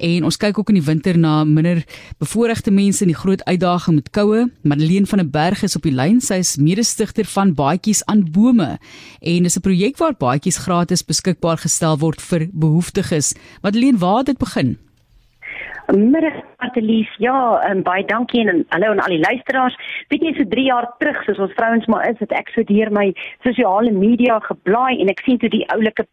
En ons kyk ook in die winter na minder bevoorregte mense en die groot uitdaging met koue. Madeleine van der Berg is op die lyn. Sy is mede-stigter van Baadjies aan Bome en is 'n projek waar baadjies gratis beskikbaar gestel word vir behoeftiges. Madeleine, waar het dit begin? Middag Martelies. Ja, um, baie dankie en hallo aan al die luisteraars. Weet jy so 3 jaar terug, soos ons vrouens maar is, het ek so deur my sosiale media geblaai en ek sien toe die oulike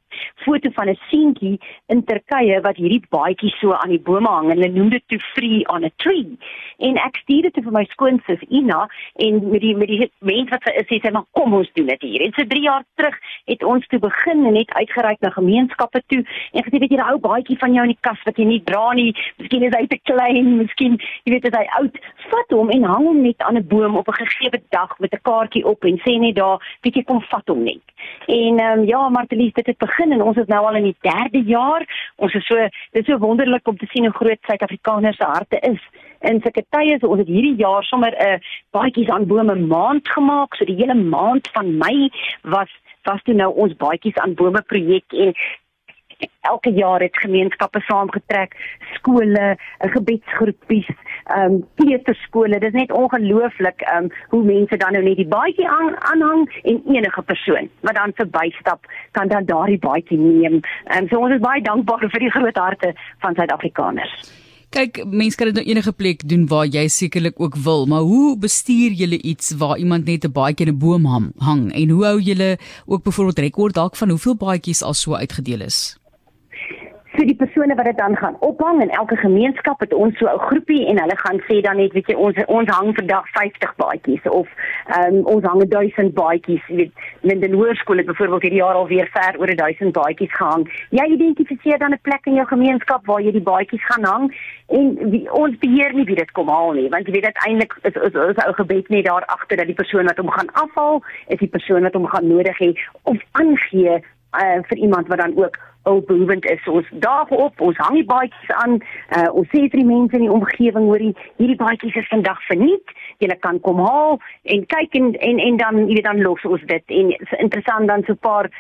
foto van 'n seentjie in Turkye wat hierdie baadjie so aan die bome hang en hulle noem dit to free on a tree. En ek stuur dit vir my skoonsis Ina en met die met die mense wat is sê sy maar kom ons doen dit hier. En so 3 jaar terug het ons toe begin en net uitgereik na gemeenskappe toe en gesê weet jy daai ou baadjie van jou in die kas wat jy nie dra nie, miskien is hy te klein, miskien jy weet as hy oud, vat hom en hang hom net aan 'n boom op 'n gegee dag met 'n kaartjie op en sê net daar, bietjie kom vat hom net. En ehm um, ja, Martelies, dit het begin en ons is nou al in die 3de jaar. Ons is so dit is so wonderlik om te sien hoe groot Suid-Afrikaners se harte is. En sulke tye so ons het hierdie jaar sommer 'n uh, baadjies aan bome maand gemaak. So die hele maand van Mei was was toe nou ons baadjies aan bome projek en elke jaar het gemeenskappe saamgetrek, skole, gebedsgroepies, ehm um, kleuterskole. Dit is net ongelooflik ehm um, hoe mense dan nou net die baadjie aan, aanhang en enige persoon wat dan verbystap kan dan daardie baadjie neem. Ehm um, so ons is baie dankbaar vir die groot harte van Suid-Afrikaners. Kyk, mense kan dit nou enige plek doen waar jy sekerlik ook wil, maar hoe bestuur jy iets waar iemand net 'n baadjie in 'n boom hang en hoe hou jy ook byvoorbeeld rekord dalk van hoeveel baadjies al so uitgedeel is? Vir die persone wat dit dan gaan ophang in elke gemeenskap het ons so 'n groepie en hulle gaan sê dan net weet jy ons ons hang vandag 50 baadjies of um, ons hang 1000 baadjies weet in die hoërskool het byvoorbeeld hierdie jaar al weer ver oor 1000 baadjies gehang. Jy identifiseer dan 'n plek in jou gemeenskap waar jy die baadjies gaan hang en wie, ons beheer nie wie dit kom haal nie want jy weet uiteindelik is is is ou gebed net daar agter dat die persoon wat hom gaan afhaal is die persoon wat hom gaan nodig hê of aangee uh, vir iemand wat dan ook hulpbehoevend is. So ons daag op, ons hang die baadjies aan. Uh, ons sê vir die mense in die omgewing hoor hierdie baadjies is vandag verniet. Julle kan kom haal en kyk en en, en dan jy weet dan los ons dit. En interessant dan so 'n paar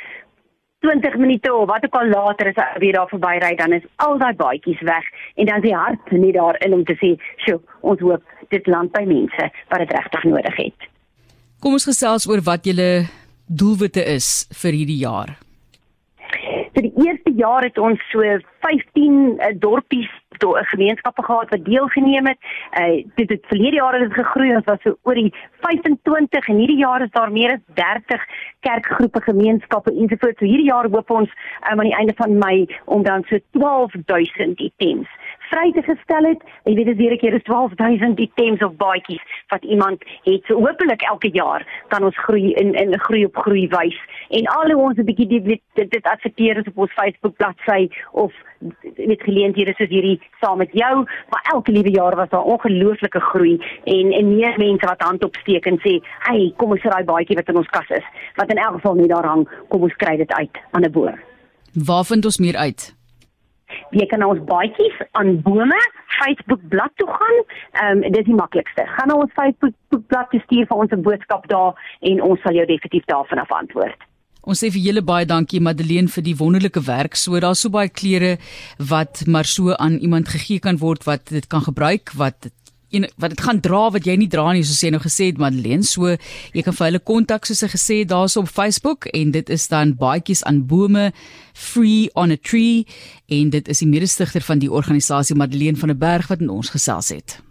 20 minute of wat ook al later as hy weer daar verbyry dan is al daai baadjies weg en dan is die hart nie daarin om te sê, "Sjoe, ons hoop dit land by mense wat dit regtig nodig het." Kom ons gesels oor wat julle doelwitte is vir hierdie jaar. So die eerste jaar het ons so 15 uh, dorpies tot 'n gemeenskappe gehad wat deelgeneem het. Uh dit het verlede jaar het dit gegroei ons was so oor die 25 en hierdie jaar is daar meer as 30 kerkgroepe gemeenskappe ensovoorts. So hierdie jaar hoop ons um, aan die einde van Mei om dan so 12000 items vry te gestel het. Jy weet dit hierdie keer is 12000 items of baadjies wat iemand het. So hopelik elke jaar kan ons groei in in groei op groei wys. En al hoe ons 'n bietjie dit dit, dit adverteer op ons Facebook bladsy of met geleenthede soos hierdie saam met jou, maar elke liewe jaar was daar ongelooflike groei en en meer mense wat hand opsteek en sê, "Hey, kom ons raai baadjie wat in ons kas is." Wat in elk geval nie daar hang, kom ons kry dit uit aan 'n boom. Waar vind ons meer uit? Jy kan na ons baadjies aan bome Facebook bladsy toe gaan. Ehm um, dit is die maklikste. Gaan na ons Facebook bladsy stuur vir ons 'n boodskap daar en ons sal jou definitief daarvan af antwoord. Ons sê vir julle baie dankie Madeleine vir die wonderlike werk. So daar's so baie klere wat maar so aan iemand gegee kan word wat dit kan gebruik, wat en wat dit gaan dra wat jy nie dra nie soos jy nou gesê het Madeleine. So jy kan vir hulle kontak soos ek gesê het daarso op Facebook en dit is dan baadjies aan bome free on a tree en dit is die mede-stigter van die organisasie Madeleine van der Berg wat in ons gesels het